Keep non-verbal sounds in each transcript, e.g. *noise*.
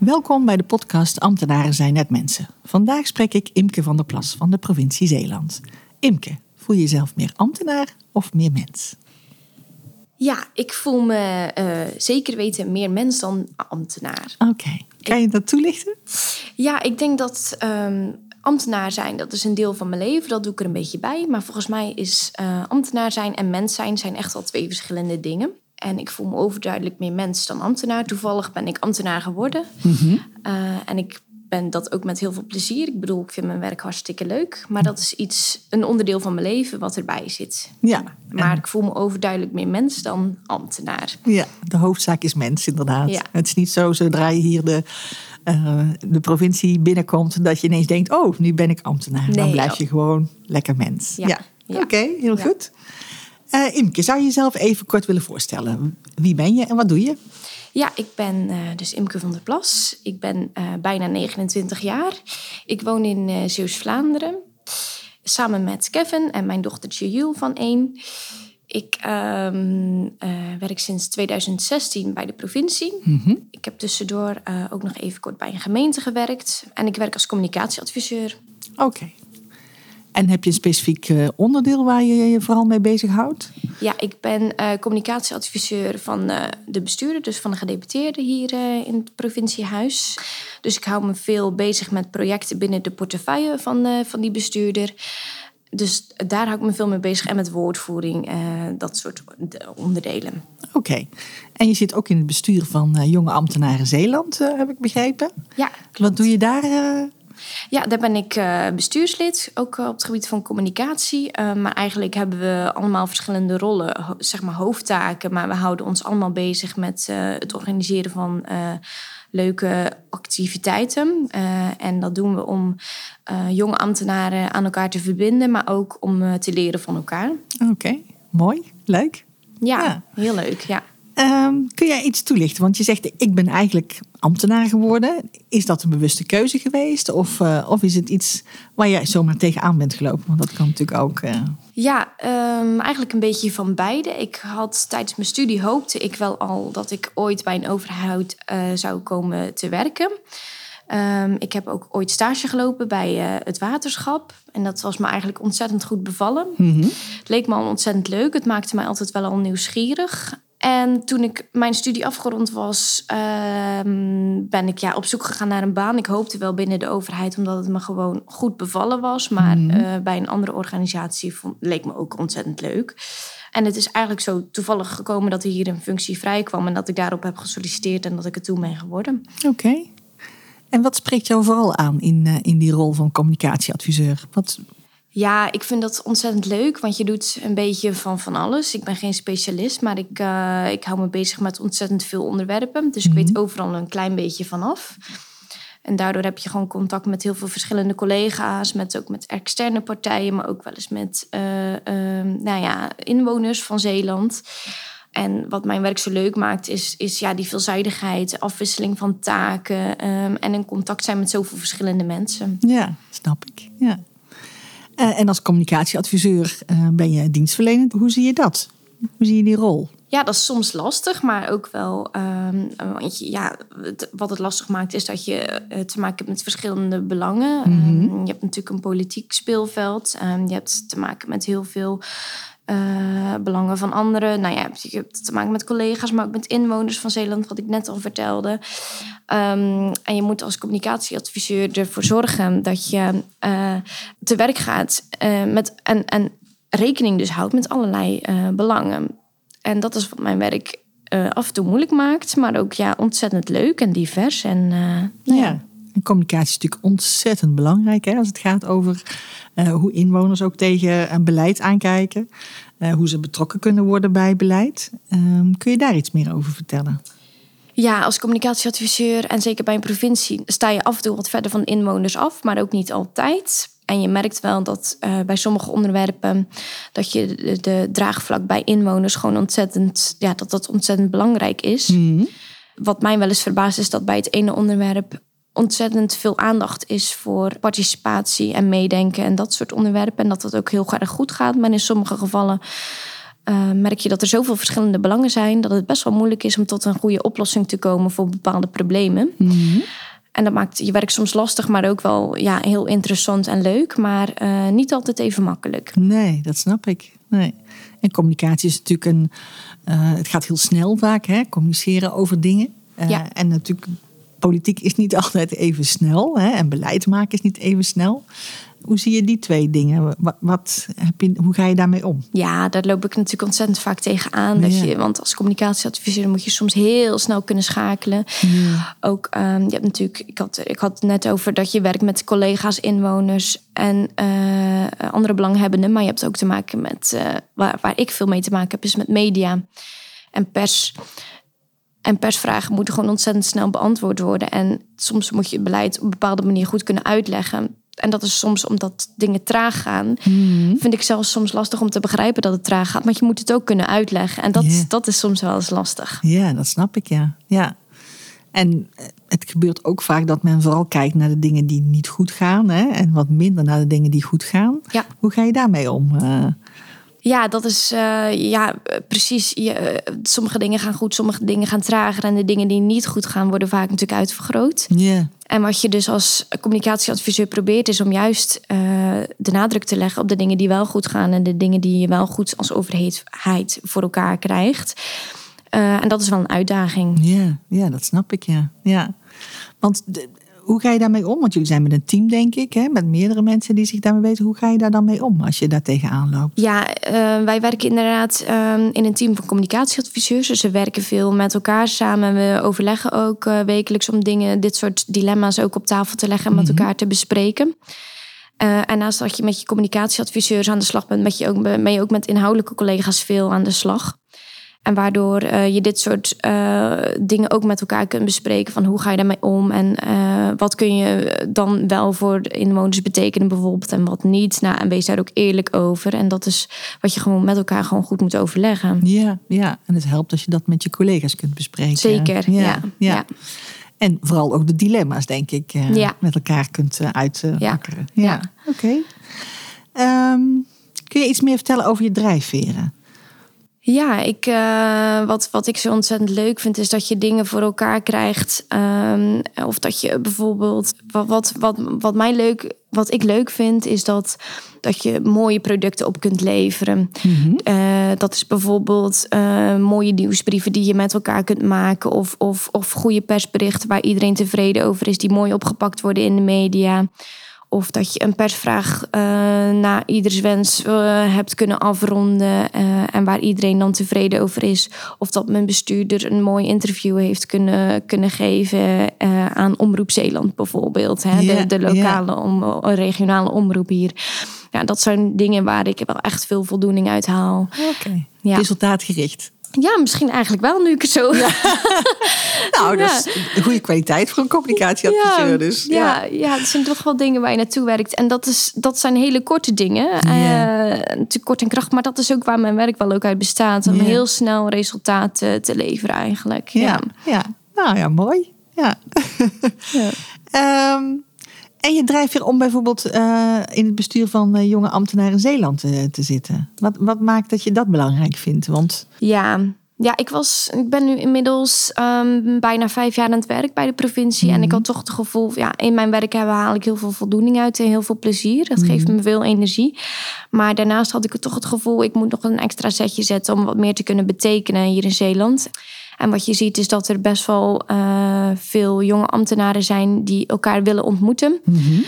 Welkom bij de podcast Ambtenaren zijn net mensen. Vandaag spreek ik Imke van der Plas van de provincie Zeeland. Imke, voel je jezelf meer ambtenaar of meer mens? Ja, ik voel me uh, zeker weten meer mens dan ambtenaar. Oké, kan je dat toelichten? Ja, ik denk dat um, ambtenaar zijn, dat is een deel van mijn leven. Dat doe ik er een beetje bij. Maar volgens mij is uh, ambtenaar zijn en mens zijn, zijn echt wel twee verschillende dingen. En ik voel me overduidelijk meer mens dan ambtenaar. Toevallig ben ik ambtenaar geworden. Mm -hmm. uh, en ik ben dat ook met heel veel plezier. Ik bedoel, ik vind mijn werk hartstikke leuk. Maar dat is iets, een onderdeel van mijn leven wat erbij zit. Ja. Maar ik voel me overduidelijk meer mens dan ambtenaar. Ja, de hoofdzaak is mens inderdaad. Ja. Het is niet zo zodra je hier de, uh, de provincie binnenkomt... dat je ineens denkt, oh, nu ben ik ambtenaar. Nee, Dan blijf je gewoon lekker mens. Ja. ja. Oké, okay, heel goed. Uh, Imke, zou je jezelf even kort willen voorstellen? Wie ben je en wat doe je? Ja, ik ben uh, dus Imke van der Plas. Ik ben uh, bijna 29 jaar. Ik woon in uh, Zeeuws-Vlaanderen. Samen met Kevin en mijn dochtertje Jules van één. Ik um, werk sinds 2016 bij de provincie. Mm -hmm. Ik heb tussendoor ook nog even kort bij een gemeente gewerkt. En ik werk als communicatieadviseur. Oké. Okay. En heb je een specifiek uh, onderdeel waar je je vooral mee bezighoudt? Ja, ik ben uh, communicatieadviseur van uh, de bestuurder, dus van de gedeputeerden hier in het provinciehuis. Dus ik hou me veel bezig met projecten binnen de portefeuille van, van die bestuurder. Dus daar hou ik me veel mee bezig en met woordvoering, dat soort onderdelen. Oké. Okay. En je zit ook in het bestuur van Jonge Ambtenaren Zeeland, heb ik begrepen. Ja, klopt. Wat doe je daar? Ja, daar ben ik uh, bestuurslid, ook op het gebied van communicatie. Uh, maar eigenlijk hebben we allemaal verschillende rollen, zeg maar hoofdtaken. Maar we houden ons allemaal bezig met het organiseren van leuke activiteiten. en dat doen we om jonge ambtenaren aan elkaar te verbinden, maar ook om te leren van elkaar. Oké, okay. mooi, leuk. Ja, ja, heel leuk, ja. Um, kun jij iets toelichten? Want je zegt, ik ben eigenlijk ambtenaar geworden. Is dat een bewuste keuze geweest? Of, uh, of is het iets waar jij zomaar tegenaan bent gelopen? Want dat kan natuurlijk ook. Uh... Ja, um, eigenlijk een beetje van beide. Ik had tijdens mijn studie hoopte ik wel al dat ik ooit bij een overheid uh, zou komen te werken. Um, ik heb ook ooit stage gelopen bij het waterschap. En dat was me eigenlijk ontzettend goed bevallen. Mm -hmm. Het leek me al ontzettend leuk. Het maakte mij altijd wel al nieuwsgierig. En toen ik mijn studie afgerond was, uh, ben ik ja, op zoek gegaan naar een baan. Ik hoopte wel binnen de overheid, omdat het me gewoon goed bevallen was. Maar mm. uh, bij een andere organisatie vond, leek me ook ontzettend leuk. En het is eigenlijk zo toevallig gekomen dat er hier een functie vrij kwam. En dat ik daarop heb gesolliciteerd en dat ik het toen ben geworden. Oké. Okay. En wat spreekt jou vooral aan in, uh, in die rol van communicatieadviseur? Wat, ja, ik vind dat ontzettend leuk, want je doet een beetje van van alles. Ik ben geen specialist, maar ik, uh, ik hou me bezig met ontzettend veel onderwerpen. Dus ik weet overal een klein beetje vanaf. En daardoor heb je gewoon contact met heel veel verschillende collega's, met ook met externe partijen, maar ook wel eens met uh, uh, nou ja, inwoners van Zeeland. En wat mijn werk zo leuk maakt, is, is ja, die veelzijdigheid, afwisseling van taken um, en in contact zijn met zoveel verschillende mensen. Ja, snap ik. Ja. Uh, en als communicatieadviseur uh, ben je dienstverlenend. Hoe zie je dat? Hoe zie je die rol? Ja, dat is soms lastig, maar ook wel. Um, want je, ja, het, wat het lastig maakt, is dat je uh, te maken hebt met verschillende belangen. Mm -hmm. um, je hebt natuurlijk een politiek speelveld. Um, je hebt te maken met heel veel uh, belangen van anderen. Nou ja, je hebt te maken met collega's, maar ook met inwoners van Zeeland, wat ik net al vertelde. Um, en je moet als communicatieadviseur ervoor zorgen dat je uh, te werk gaat uh, met, en, en rekening dus houdt met allerlei belangen. En dat is wat mijn werk af en toe moeilijk maakt, maar ook ja, ontzettend leuk en divers. En, nou ja. ja. En communicatie is natuurlijk ontzettend belangrijk hè, als het gaat over hoe inwoners ook tegen een beleid aankijken. hoe ze betrokken kunnen worden bij beleid. Ehm, kun je daar iets meer over vertellen? Ja, als communicatieadviseur en zeker bij een provincie sta je af en toe wat verder van inwoners af, maar ook niet altijd. En je merkt wel dat uh, bij sommige onderwerpen dat je de, draagvlak bij inwoners gewoon ontzettend, ja, dat dat ontzettend belangrijk is. Mhm. Wat mij wel eens verbaast is dat bij het ene onderwerp ontzettend veel aandacht is voor participatie en meedenken en dat soort onderwerpen. En dat dat ook heel erg goed gaat. Maar in sommige gevallen uh, merk je dat er zoveel verschillende belangen zijn dat het best wel moeilijk is om tot een goede oplossing te komen voor bepaalde problemen. Mhm. En dat maakt je werk soms lastig, maar ook wel ja, heel interessant en leuk, maar uh, niet altijd even makkelijk. Nee, dat snap ik. Nee. En communicatie is natuurlijk een. Uh, het gaat heel snel vaak, hè? communiceren over dingen. ja. En natuurlijk, politiek is niet *laughs* altijd even snel. Hè? En beleid maken is niet even snel. Hoe zie je die twee dingen? Wat, wat heb je, hoe ga je daarmee om? Ja, daar loop ik natuurlijk ontzettend vaak tegen Dat je, want als communicatieadviseur moet je soms heel snel kunnen schakelen. Ja. Ook, um, je hebt natuurlijk, ik had, ik had het net over dat je werkt met collega's, inwoners en uh, andere belanghebbenden. Maar je hebt ook te maken met, uh, waar, waar ik veel mee te maken heb, is met media en pers. En persvragen moeten gewoon ontzettend snel beantwoord worden. En soms moet je het beleid op een bepaalde manier goed kunnen uitleggen en dat is soms omdat dingen traag gaan, hmm. vind ik zelfs soms lastig om te begrijpen dat het traag gaat. Maar je moet het ook kunnen uitleggen. En dat, dat is soms wel eens lastig. Ja, dat snap ik, ja. ja. En eh, het gebeurt ook vaak dat men vooral kijkt naar de dingen die niet goed gaan. Hè? En wat minder naar de dingen die goed gaan. Ja. Hoe ga je daarmee om? Uh... Ja, dat is uh, ja, precies. Je, sommige dingen gaan goed, sommige dingen gaan trager. En de dingen die niet goed gaan, worden vaak natuurlijk uitvergroot. Ja. En wat je dus als communicatieadviseur probeert, is om juist uh, de nadruk te leggen op de dingen die wel goed gaan en de dingen die je wel goed als overheid voor elkaar krijgt. En dat is wel een uitdaging. Ja, ja dat snap ik, ja. ja. Want hoe ga je daarmee om? Want jullie zijn met een team, denk ik, hè? met meerdere mensen die zich daarmee weten. Hoe ga je daar dan mee om als je daar tegenaan loopt? Ja, uh, wij werken inderdaad uh, in een team van communicatieadviseurs. Dus we werken veel met elkaar samen. We overleggen ook uh, wekelijks om dingen, dit soort dilemma's ook op tafel te leggen en met mm -hmm. elkaar te bespreken. en naast dat je met je communicatieadviseurs aan de slag bent, ben je ook, ben je ook met inhoudelijke collega's veel aan de slag. En waardoor uh, je dit soort uh, dingen ook met elkaar kunt bespreken. Van hoe ga je daarmee om? En uh, wat kun je dan wel voor de inwoners betekenen bijvoorbeeld en wat niet? Nou, en wees daar ook eerlijk over. En dat is wat je gewoon met elkaar gewoon goed moet overleggen. Ja, ja. en het helpt als je dat met je collega's kunt bespreken. Zeker, ja. ja. ja. En vooral ook de dilemma's, denk ik, ja. met elkaar kunt uitwakkeren. Ja. ja. Oké. Okay. Um, kun je iets meer vertellen over je drijfveren? Ja, ik, uh, wat, wat ik zo ontzettend leuk vind, is dat je dingen voor elkaar krijgt. Um, of dat je bijvoorbeeld. Wat, wat, wat, wat, mij leuk, wat ik leuk vind, is dat, dat je mooie producten op kunt leveren. Mm -hmm. uh, dat is bijvoorbeeld uh, mooie nieuwsbrieven die je met elkaar kunt maken. Of, of, of goede persberichten waar iedereen tevreden over is, die mooi opgepakt worden in de media. Of dat je een persvraag uh, na ieders wens uh, hebt kunnen afronden. Uh, en waar iedereen dan tevreden over is. Of dat mijn bestuurder een mooi interview heeft kunnen, kunnen geven aan Omroep Zeeland bijvoorbeeld. Hè? Yeah, de, de lokale, om, regionale omroep hier. Ja, dat zijn dingen waar ik wel echt veel voldoening uit haal. Oké, okay. ja. resultaatgericht. Ja, misschien eigenlijk wel, nu ik het zo... Ja. *laughs* nou, dat is goede kwaliteit voor een communicatieadviseur. Ja, dus. Ja, ja. ja, het zijn toch wel dingen waar je naartoe werkt. En dat, is, dat zijn hele korte dingen. Ja. Uh, natuurlijk kort en kracht, maar dat is ook waar mijn werk wel ook uit bestaat. Om Ja. heel snel resultaten te leveren eigenlijk. Ja. Ja, ja. nou ja, mooi. Ja. Ja. *laughs* En je drijft weer om bijvoorbeeld eh, in het bestuur van eh, jonge ambtenaren in Zeeland eh, te zitten. Wat, wat maakt dat je dat belangrijk vindt? Want Ja. Ja, ik, was, ik ben nu inmiddels ehm, bijna vijf jaar aan het werk bij de provincie. En ik Mhm. had toch het gevoel, ja, in mijn werk hebben haal ik heel veel voldoening uit en heel veel plezier. Dat geeft Mhm. me veel energie. Maar daarnaast had ik toch het gevoel, ik moet nog een extra zetje zetten om wat meer te kunnen betekenen hier in Zeeland. En wat je ziet is dat er best wel eh, veel jonge ambtenaren zijn die elkaar willen ontmoeten. Mhm.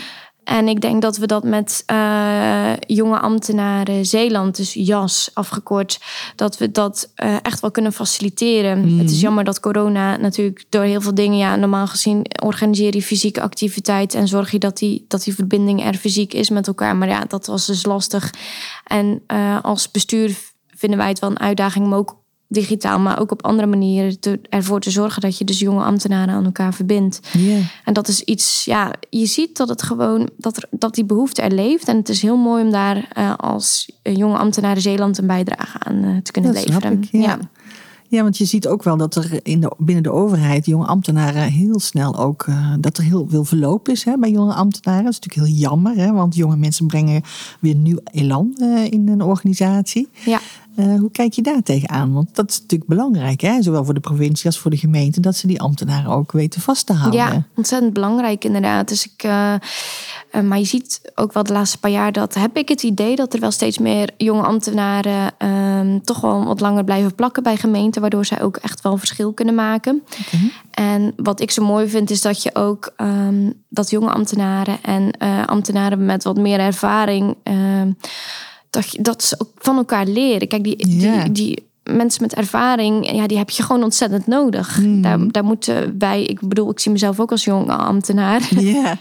En ik denk dat we dat met uh, jonge ambtenaren Zeeland, dus JAS afgekort, dat we dat uh, echt wel kunnen faciliteren. Mm. Het is jammer dat corona natuurlijk door heel veel dingen, ja, normaal gezien organiseer je fysieke activiteit en zorg je dat die, dat die verbinding er fysiek is met elkaar. Maar ja, dat was dus lastig. En uh, als bestuur vinden wij het wel een uitdaging om ook digitaal, maar ook op andere manieren te, ervoor te zorgen dat je dus jonge ambtenaren aan elkaar verbindt. Yeah. En dat is iets, ja, je ziet dat het gewoon, dat, er, dat die behoefte er leeft. En het is heel mooi om daar uh, als jonge ambtenaren Zeeland een bijdrage aan uh, te kunnen dat leveren. Ik, ja. ja. Ja, want je ziet ook wel dat er in de, binnen de overheid jonge ambtenaren heel snel ook uh, dat er heel veel verloop is hè, bij jonge ambtenaren. Dat is natuurlijk heel jammer, hè, want jonge mensen brengen weer nieuw elan uh, in een organisatie. Ja. Uh, hoe kijk je daar tegenaan? Want dat is natuurlijk belangrijk, hè? zowel voor de provincie als voor de gemeente, dat ze die ambtenaren ook weten vast te houden. Ja, ontzettend belangrijk inderdaad. Dus ik, uh, uh, maar je ziet ook wel de laatste paar jaar dat heb ik het idee dat er wel steeds meer jonge ambtenaren ehm, toch wel wat langer blijven plakken bij gemeenten, waardoor zij ook echt wel een verschil kunnen maken. Okay. En wat ik zo mooi vind is dat je ook um, dat jonge ambtenaren en ambtenaren met wat meer ervaring ehm, dat, dat ze ook van elkaar leren. Kijk, die, die, die mensen met ervaring, ja, die heb je gewoon ontzettend nodig. Mhm. Daar, daar moeten wij, ik bedoel, ik zie mezelf ook als jonge ambtenaar. *laughs* Ja,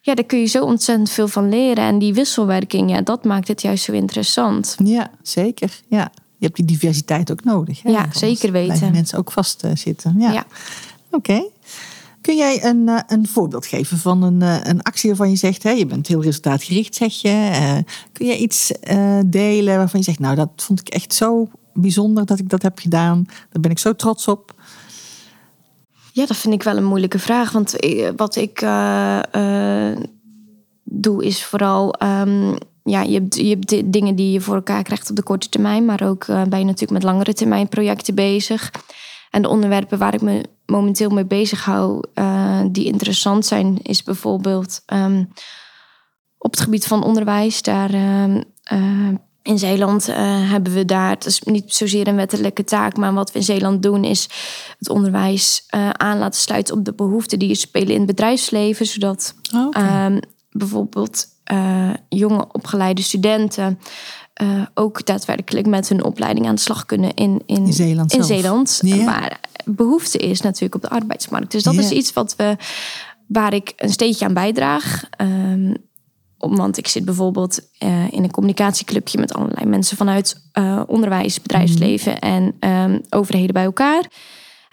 Ja, daar kun je zo ontzettend veel van leren. En die wisselwerking, ja, dat maakt het juist zo interessant. ja, zeker. Ja. Je hebt die diversiteit ook nodig. Hè? Ja, zeker weten. Mensen ook vastzitten. Ja. Ja. Oké. Kun jij een, uh, een voorbeeld geven van een, uh, een actie waarvan je zegt, hè, je bent heel resultaatgericht, zeg je. Uh, kun je iets delen waarvan je zegt, nou, dat vond ik echt zo bijzonder dat ik dat heb gedaan. Daar ben ik zo trots op. Ja, dat vind ik wel een moeilijke vraag. Want wat ik doe is vooral. Um, ja, je hebt, je hebt dingen die je voor elkaar krijgt op de korte termijn. Maar ook ben je natuurlijk met langere termijn projecten bezig. En de onderwerpen waar ik me momenteel mee bezig hou, uh, die interessant zijn, is bijvoorbeeld um, op het gebied van onderwijs. Daar uh, uh, in Zeeland hebben we daar, het is niet zozeer een wettelijke taak, maar wat we in Zeeland doen is het onderwijs aan laten sluiten op de behoeften die spelen in het bedrijfsleven, zodat oh, okay. um, bijvoorbeeld jonge opgeleide studenten uh, ook daadwerkelijk met hun opleiding aan de slag kunnen in, in, in Zeeland. In Zeeland yeah. Waar behoefte is natuurlijk op de arbeidsmarkt. Dus dat Yeah. is iets wat we, waar ik een steentje aan bijdraag. Um, want ik zit bijvoorbeeld uh, in een communicatieclubje met allerlei mensen vanuit uh, onderwijs, bedrijfsleven mm. en um, overheden bij elkaar.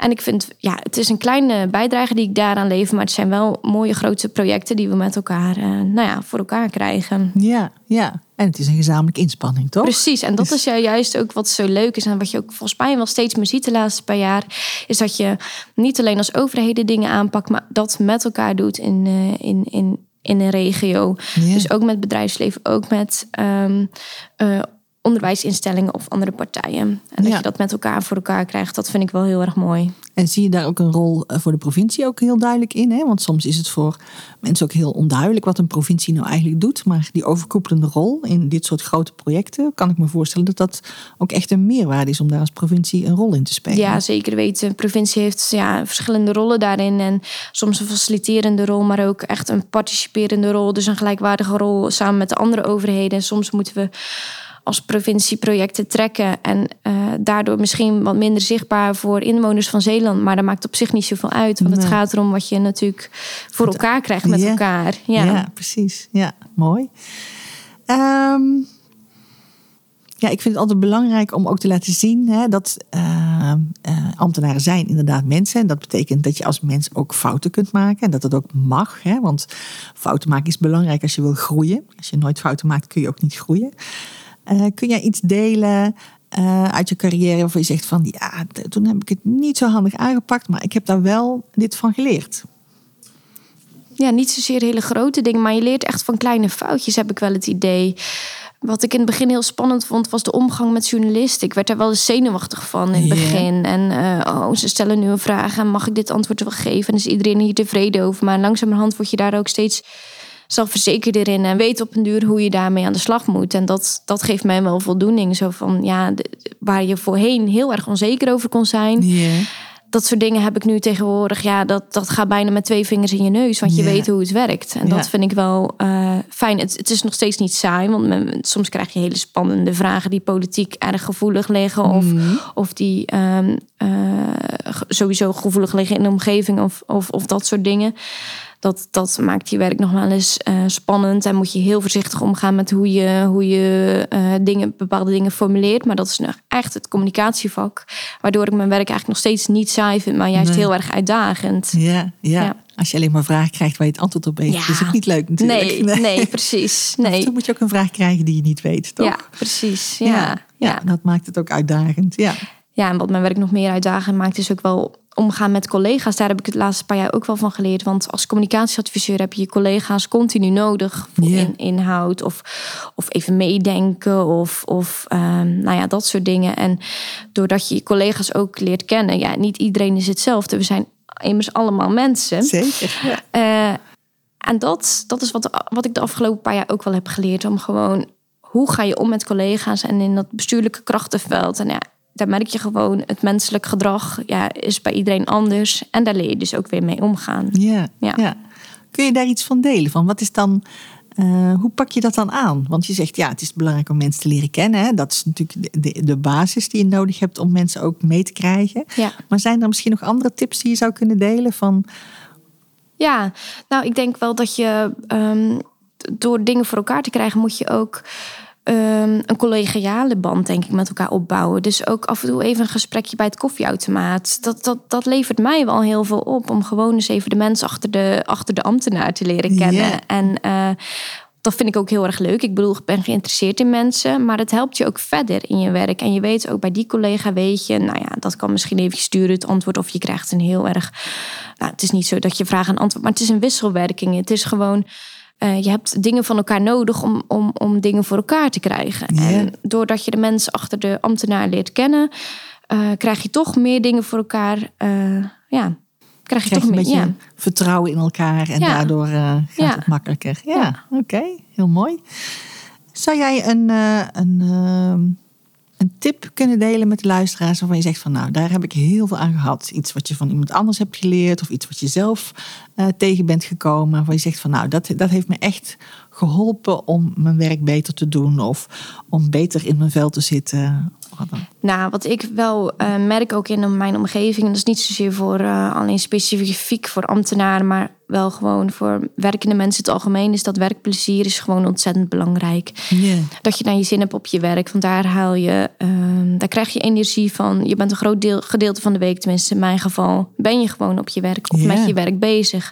En ik vind, ja, het is een kleine bijdrage die ik daaraan lever, maar het zijn wel mooie grote projecten die we met elkaar, uh, nou ja, voor elkaar krijgen. Ja, ja. En het is een gezamenlijke inspanning, toch? Precies, en dat dus... is juist ook wat zo leuk is en wat je ook volgens mij wel steeds meer ziet de laatste paar jaar, is dat je niet alleen als overheden dingen aanpakt, maar dat met elkaar doet in, uh, in, in, in een regio. Ja. Dus ook met bedrijfsleven, ook met um, uh, onderwijsinstellingen of andere partijen. En dat Ja. je dat met elkaar voor elkaar krijgt, dat vind ik wel heel erg mooi. En zie je daar ook een rol eh, voor de provincie ook heel duidelijk in? Hè? Want soms is het voor mensen ook heel onduidelijk wat een provincie nou eigenlijk doet. Maar die overkoepelende rol in dit soort grote projecten, kan ik me voorstellen dat dat ook echt een meerwaarde is om daar als provincie een rol in te spelen. Ja, zeker weten. De provincie heeft ja, verschillende rollen daarin. En soms een faciliterende rol, maar ook echt een participerende rol. Dus een gelijkwaardige rol samen met de andere overheden. En soms moeten we als provincie projecten trekken. En uh, daardoor misschien wat minder zichtbaar voor inwoners van Zeeland. Maar dat maakt op zich niet zoveel uit. Want Nee. het gaat erom wat je natuurlijk voor elkaar krijgt met Ja. elkaar. Ja. Ja, precies. Ja, mooi. Ehm, ja, ik vind het altijd belangrijk om ook te laten zien hè, dat eh, eh, ambtenaren zijn inderdaad mensen. En dat betekent dat je als mens ook fouten kunt maken. En dat dat ook mag. Hè, want fouten maken is belangrijk als je wil groeien. Als je nooit fouten maakt, kun je ook niet groeien. Eh, kun jij iets delen eh, uit je carrière waarvan je zegt van... ja, toen heb ik het niet zo handig aangepakt... maar ik heb daar wel dit van geleerd. Ja, niet zozeer hele grote dingen, maar je leert echt van kleine foutjes, heb ik wel het idee. Wat ik in het begin heel spannend vond, was de omgang met journalisten. Ik werd daar wel eens zenuwachtig van in het begin. En eh, oh, ze stellen nu een vraag en mag ik dit antwoord wel geven? En is iedereen hier tevreden over? Maar langzamerhand word je daar ook steeds zelfverzekerder in en weet op een duur hoe je daarmee aan de slag moet. En dat, dat geeft mij wel voldoening. Zo van ja, de- waar je voorheen heel erg onzeker over kon zijn, dat soort dingen heb ik nu tegenwoordig. Ja, dat, dat gaat bijna met twee vingers in je neus. Want je weet hoe het werkt. En dat vind ik wel eh, fijn. Het, het is nog steeds niet saai. Want men- soms krijg je hele spannende vragen die politiek erg gevoelig liggen. Of, Mhm. of die ehm, eh, sowieso gevoelig liggen in de omgeving. Of, of, of dat soort dingen. Dat, dat maakt je werk nog wel eens eh, spannend. En moet je heel voorzichtig omgaan met hoe je, hoe je eh, dingen, bepaalde dingen formuleert. Maar dat is nou echt het communicatievak. Waardoor ik mijn werk eigenlijk nog steeds niet saai vind, maar juist Nee. heel erg uitdagend. Ja, ja. Ja. Als je alleen maar vragen krijgt waar je het antwoord op weet, Ja. is ook niet leuk natuurlijk. Nee, nee, *laughs* precies. Nee. Toen moet je ook een vraag krijgen die je niet weet, toch? Ja, precies. Ja, ja. ja, dat maakt het ook uitdagend. Ja, Ja, en wat mijn werk nog meer uitdagend maakt, is ook wel omgaan met collega's. Daar heb ik het laatste paar jaar ook wel van geleerd. Want als communicatieadviseur heb je je collega's continu nodig voor in, inhoud of, of even meedenken of, of ehm, nou ja, dat soort dingen. En doordat je je collega's ook leert kennen, ja, niet iedereen is hetzelfde. We zijn immers allemaal mensen. zeker. Ja. Eh, en dat, dat is wat, wat ik de afgelopen paar jaar ook wel heb geleerd. Om gewoon, hoe ga je om met collega's en in dat bestuurlijke krachtenveld. En ja, daar merk je gewoon, het menselijk gedrag ja, is bij iedereen anders. En daar leer je dus ook weer mee omgaan. Ja, ja. Ja. Kun je daar iets van delen? Van wat is dan, eh, hoe pak je dat dan aan? Want je zegt, ja, het is belangrijk om mensen te leren kennen. Hè? Dat is natuurlijk de, de, de basis die je nodig hebt om mensen ook mee te krijgen. Ja. Maar zijn er misschien nog andere tips die je zou kunnen delen? Van, Ja, nou, ik denk wel dat je ehm, door dingen voor elkaar te krijgen, moet je ook ehm, een collegiale band, denk ik, met elkaar opbouwen. Dus ook af en toe even een gesprekje bij het koffieautomaat. Dat, dat, dat levert mij wel heel veel op om gewoon eens even de mens achter de, achter de ambtenaar te leren kennen. En eh, dat vind ik ook heel erg leuk. Ik bedoel, ik ben geïnteresseerd in mensen, maar het helpt je ook verder in je werk. En je weet ook bij die collega, weet je, nou ja, dat kan misschien even sturen het antwoord of je krijgt een heel erg. Nou, het is niet zo dat je vraagt een antwoord, maar het is een wisselwerking. Het is gewoon. Eh, je hebt dingen van elkaar nodig om, om, om dingen voor elkaar te krijgen. En doordat je de mensen achter de ambtenaar leert kennen, eh, krijg je toch meer dingen voor elkaar. eh, ja, krijg je krijg toch een meer. beetje Ja. vertrouwen in elkaar en Ja. daardoor gaat Ja. het makkelijker. Ja, oké, heel mooi. Zou jij een, een, een tip kunnen delen met de luisteraars waarvan je zegt van nou, daar heb ik heel veel aan gehad. Iets wat je van iemand anders hebt geleerd of iets wat je zelf eh, tegen bent gekomen. Waarvan je zegt van nou, dat, dat heeft me echt geholpen om mijn werk beter te doen of om beter in mijn vel te zitten. Nou, wat ik wel eh, merk ook in mijn omgeving, en dat is niet zozeer voor eh, alleen specifiek voor ambtenaren, maar wel gewoon voor werkende mensen in het algemeen, is dat werkplezier is gewoon ontzettend belangrijk. Dat je naar je zin hebt op je werk, want daar haal je, ehm, daar krijg je energie van. Je bent een groot deel, gedeelte van de week, tenminste in mijn geval, ben je gewoon op je werk of met je werk bezig.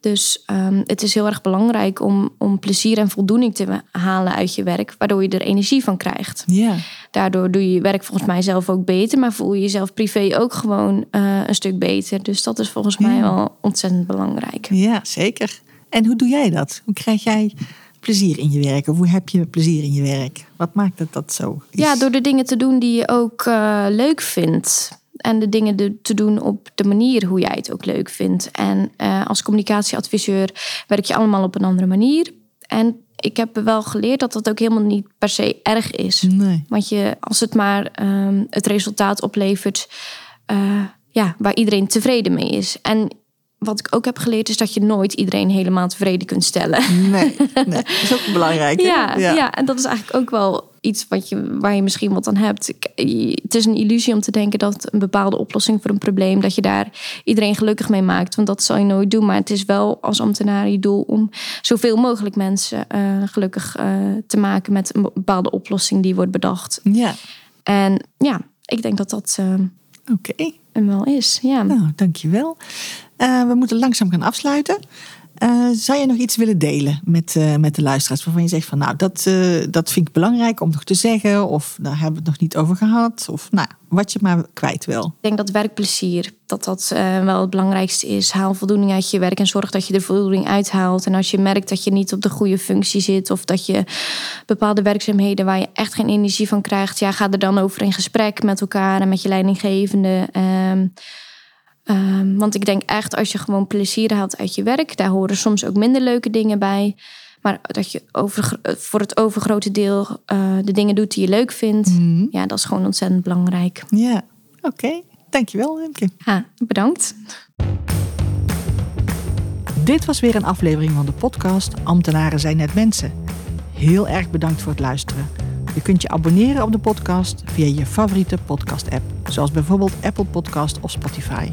Dus ehm, het is heel erg belangrijk om, om plezier en voldoening te halen uit je werk, waardoor je er energie van krijgt. ja. Daardoor doe je je werk volgens mij zelf ook beter, maar voel je jezelf privé ook gewoon eh, een stuk beter. Dus dat is volgens mij wel ontzettend belangrijk. Ja, zeker. En hoe doe jij dat? Hoe krijg jij plezier in je werk? Of hoe heb je plezier in je werk? Wat maakt het dat zo is? Ja, door de dingen te doen die je ook eh, leuk vindt. En de dingen te doen op de manier hoe jij het ook leuk vindt. En eh, als communicatieadviseur werk je allemaal op een andere manier. En ik heb wel geleerd dat dat ook helemaal niet per se erg is. Nee. Want je, als het maar ehm, het resultaat oplevert eh, ja, waar iedereen tevreden mee is. En wat ik ook heb geleerd is dat je nooit iedereen helemaal tevreden kunt stellen. Nee, *laughs* nee. dat is ook belangrijk. Ja, ja. en dat is eigenlijk ook wel iets wat je, waar je misschien wat aan hebt. Het is een illusie om te denken dat een bepaalde oplossing voor een probleem, dat je daar iedereen gelukkig mee maakt. Want dat zal je nooit doen. Maar het is wel als ambtenaar je doel om zoveel mogelijk mensen eh, gelukkig eh, te maken met een bepaalde oplossing die wordt bedacht. Ja, En ja, ik denk dat dat eh, oké. hem wel is. Ja. Nou, dankjewel. We moeten langzaam gaan afsluiten. Eh, zou je nog iets willen delen met, eh, met de luisteraars waarvan je zegt van nou, dat, eh, dat vind ik belangrijk om nog te zeggen of daar hebben we het nog niet over gehad of nou, wat je maar kwijt wil. Ik denk dat werkplezier, dat dat wel het belangrijkste is. Haal voldoening uit je werk en zorg dat je er voldoening uithaalt. En als je merkt dat je niet op de goede functie zit... of dat je bepaalde werkzaamheden waar je echt geen energie van krijgt... ja, ga er dan over in gesprek met elkaar en met je leidinggevende. Ehm, want ik denk echt, als je gewoon plezier haalt uit je werk... daar horen soms ook minder leuke dingen bij... Maar dat je over, voor het overgrote deel eh, de dingen doet die je leuk vindt... Mhm. ja, dat is gewoon ontzettend belangrijk. Ja, oké. Dankjewel, Remke. Ja, bedankt. Dit was weer een aflevering van de podcast Ambtenaren zijn net mensen. Heel erg bedankt voor het luisteren. Je kunt je abonneren op de podcast via je favoriete podcast-app, zoals bijvoorbeeld Apple Podcast of Spotify.